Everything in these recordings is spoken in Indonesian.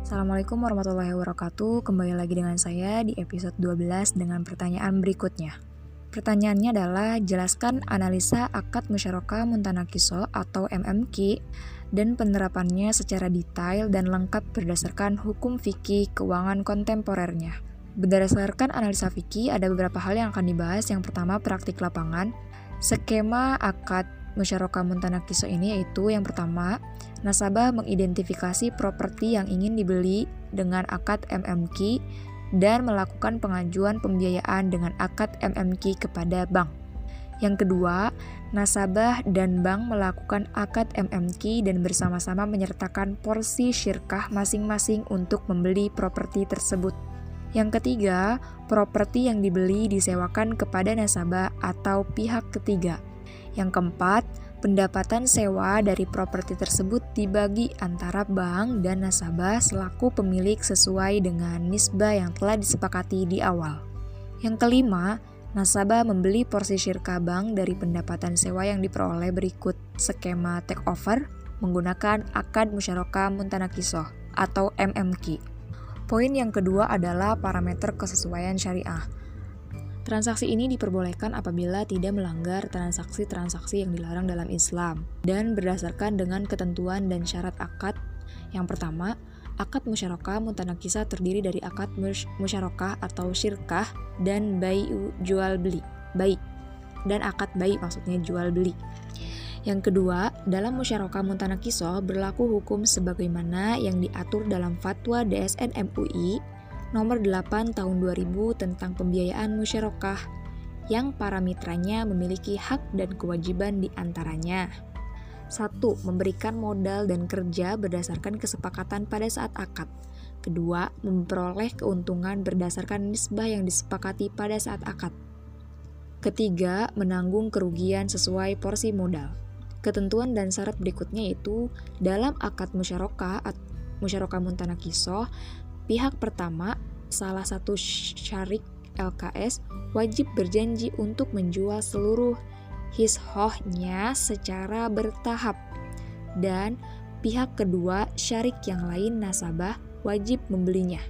Assalamualaikum warahmatullahi wabarakatuh. Kembali lagi dengan saya di episode 12 dengan pertanyaan berikutnya. Pertanyaannya adalah jelaskan analisa akad musyarakah muntanakiso atau MMQ dan penerapannya secara detail dan lengkap berdasarkan hukum fikih keuangan kontemporernya. Berdasarkan analisa fikih ada beberapa hal yang akan dibahas. Yang pertama praktik lapangan. Skema akad musyarakah muntanakiso ini yaitu yang pertama nasabah mengidentifikasi properti yang ingin dibeli dengan akad MMQ dan melakukan pengajuan pembiayaan dengan akad MMQ kepada bank. Yang kedua, nasabah dan bank melakukan akad MMQ dan bersama-sama menyertakan porsi syirkah masing-masing untuk membeli properti tersebut. Yang ketiga, properti yang dibeli disewakan kepada nasabah atau pihak ketiga. Yang keempat, pendapatan sewa dari properti tersebut dibagi antara bank dan nasabah selaku pemilik sesuai dengan nisbah yang telah disepakati di awal. Yang kelima, nasabah membeli porsi syirka bank dari pendapatan sewa yang diperoleh berikut skema takeover menggunakan akad musyarakah muntanakisoh atau MMQ. Poin yang kedua adalah parameter kesesuaian syariah. Transaksi ini diperbolehkan apabila tidak melanggar transaksi-transaksi yang dilarang dalam Islam dan berdasarkan dengan ketentuan dan syarat akad. Yang pertama, akad musyarakah mutanakisa terdiri dari akad musyarakah atau syirkah dan bayi jual beli. Baik. Dan akad bayi maksudnya jual beli. Yang kedua, dalam musyarakah mutanakiso berlaku hukum sebagaimana yang diatur dalam fatwa DSN MUI nomor 8 tahun 2000 tentang pembiayaan musyarakah yang para mitranya memiliki hak dan kewajiban di antaranya. 1. Memberikan modal dan kerja berdasarkan kesepakatan pada saat akad. Kedua, memperoleh keuntungan berdasarkan nisbah yang disepakati pada saat akad. Ketiga, menanggung kerugian sesuai porsi modal. Ketentuan dan syarat berikutnya yaitu dalam akad musyarakah musyarakah muntanakisoh Pihak pertama, salah satu syarik LKS, wajib berjanji untuk menjual seluruh hishohnya secara bertahap. Dan pihak kedua, syarik yang lain nasabah, wajib membelinya.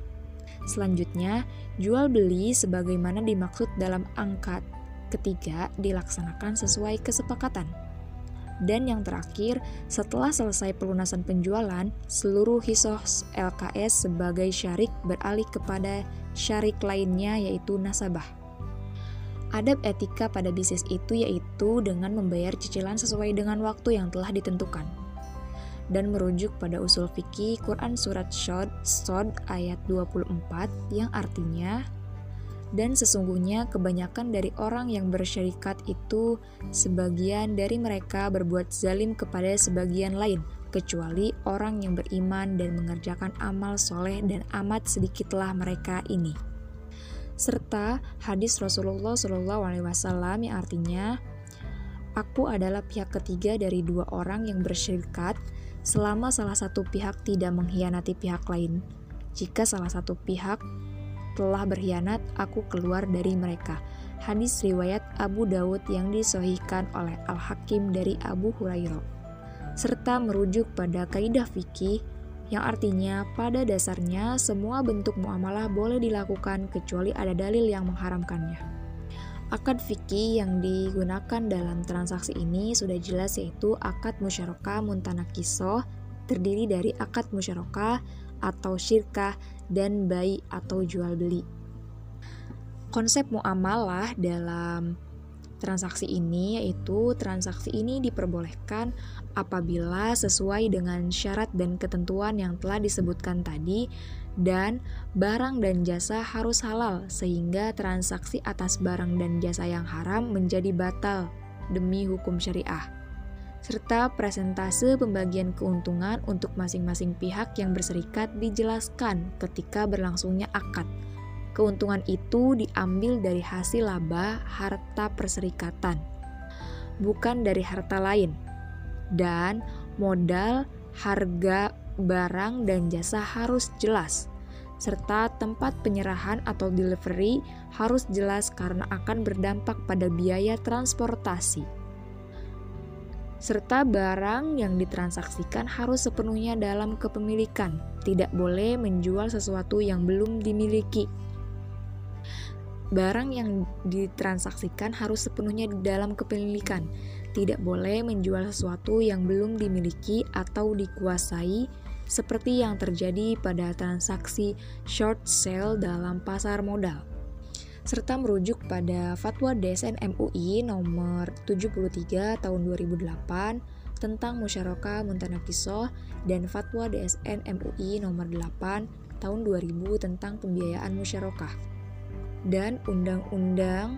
Selanjutnya, jual beli sebagaimana dimaksud dalam angkat ketiga dilaksanakan sesuai kesepakatan. Dan yang terakhir, setelah selesai pelunasan penjualan, seluruh hisos LKS sebagai syarik beralih kepada syarik lainnya yaitu nasabah. Adab etika pada bisnis itu yaitu dengan membayar cicilan sesuai dengan waktu yang telah ditentukan. Dan merujuk pada usul fikih Quran Surat Shod, Sod ayat 24 yang artinya dan sesungguhnya kebanyakan dari orang yang bersyarikat itu sebagian dari mereka berbuat zalim kepada sebagian lain, kecuali orang yang beriman dan mengerjakan amal soleh dan amat sedikitlah mereka ini. Serta hadis Rasulullah Shallallahu Alaihi Wasallam yang artinya, Aku adalah pihak ketiga dari dua orang yang bersyarikat selama salah satu pihak tidak mengkhianati pihak lain. Jika salah satu pihak telah berkhianat, aku keluar dari mereka. Hadis riwayat Abu Dawud yang disohhikan oleh Al-Hakim dari Abu Hurairah. Serta merujuk pada kaidah fikih yang artinya pada dasarnya semua bentuk muamalah boleh dilakukan kecuali ada dalil yang mengharamkannya. Akad fikih yang digunakan dalam transaksi ini sudah jelas yaitu akad musyarakah muntanakisoh terdiri dari akad musyarakah atau syirkah dan bayi atau jual beli. Konsep muamalah dalam transaksi ini yaitu transaksi ini diperbolehkan apabila sesuai dengan syarat dan ketentuan yang telah disebutkan tadi dan barang dan jasa harus halal sehingga transaksi atas barang dan jasa yang haram menjadi batal demi hukum syariah serta presentase pembagian keuntungan untuk masing-masing pihak yang berserikat dijelaskan ketika berlangsungnya akad. Keuntungan itu diambil dari hasil laba harta perserikatan, bukan dari harta lain. Dan modal, harga, barang, dan jasa harus jelas, serta tempat penyerahan atau delivery harus jelas karena akan berdampak pada biaya transportasi. Serta barang yang ditransaksikan harus sepenuhnya dalam kepemilikan, tidak boleh menjual sesuatu yang belum dimiliki. Barang yang ditransaksikan harus sepenuhnya dalam kepemilikan, tidak boleh menjual sesuatu yang belum dimiliki atau dikuasai seperti yang terjadi pada transaksi short sale dalam pasar modal serta merujuk pada Fatwa DSN MUI nomor 73 tahun 2008 tentang musyarakah muntanakisoh dan Fatwa DSN MUI nomor 8 tahun 2000 tentang pembiayaan musyarakah dan Undang-Undang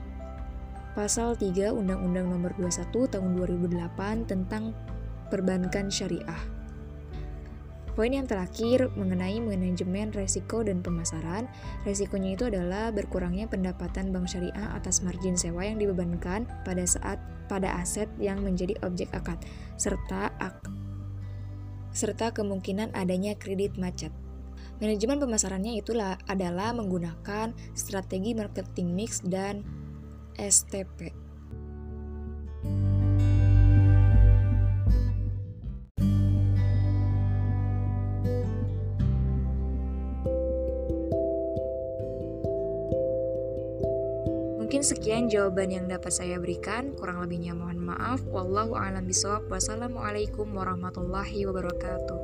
Pasal 3 Undang-Undang nomor 21 tahun 2008 tentang perbankan syariah. Poin yang terakhir mengenai manajemen resiko dan pemasaran. Resikonya itu adalah berkurangnya pendapatan bank syariah atas margin sewa yang dibebankan pada saat pada aset yang menjadi objek akad serta ak, serta kemungkinan adanya kredit macet. Manajemen pemasarannya itulah adalah menggunakan strategi marketing mix dan STP. Mungkin sekian jawaban yang dapat saya berikan. Kurang lebihnya mohon maaf. Wallahu a'lam bishawab. Wassalamualaikum warahmatullahi wabarakatuh.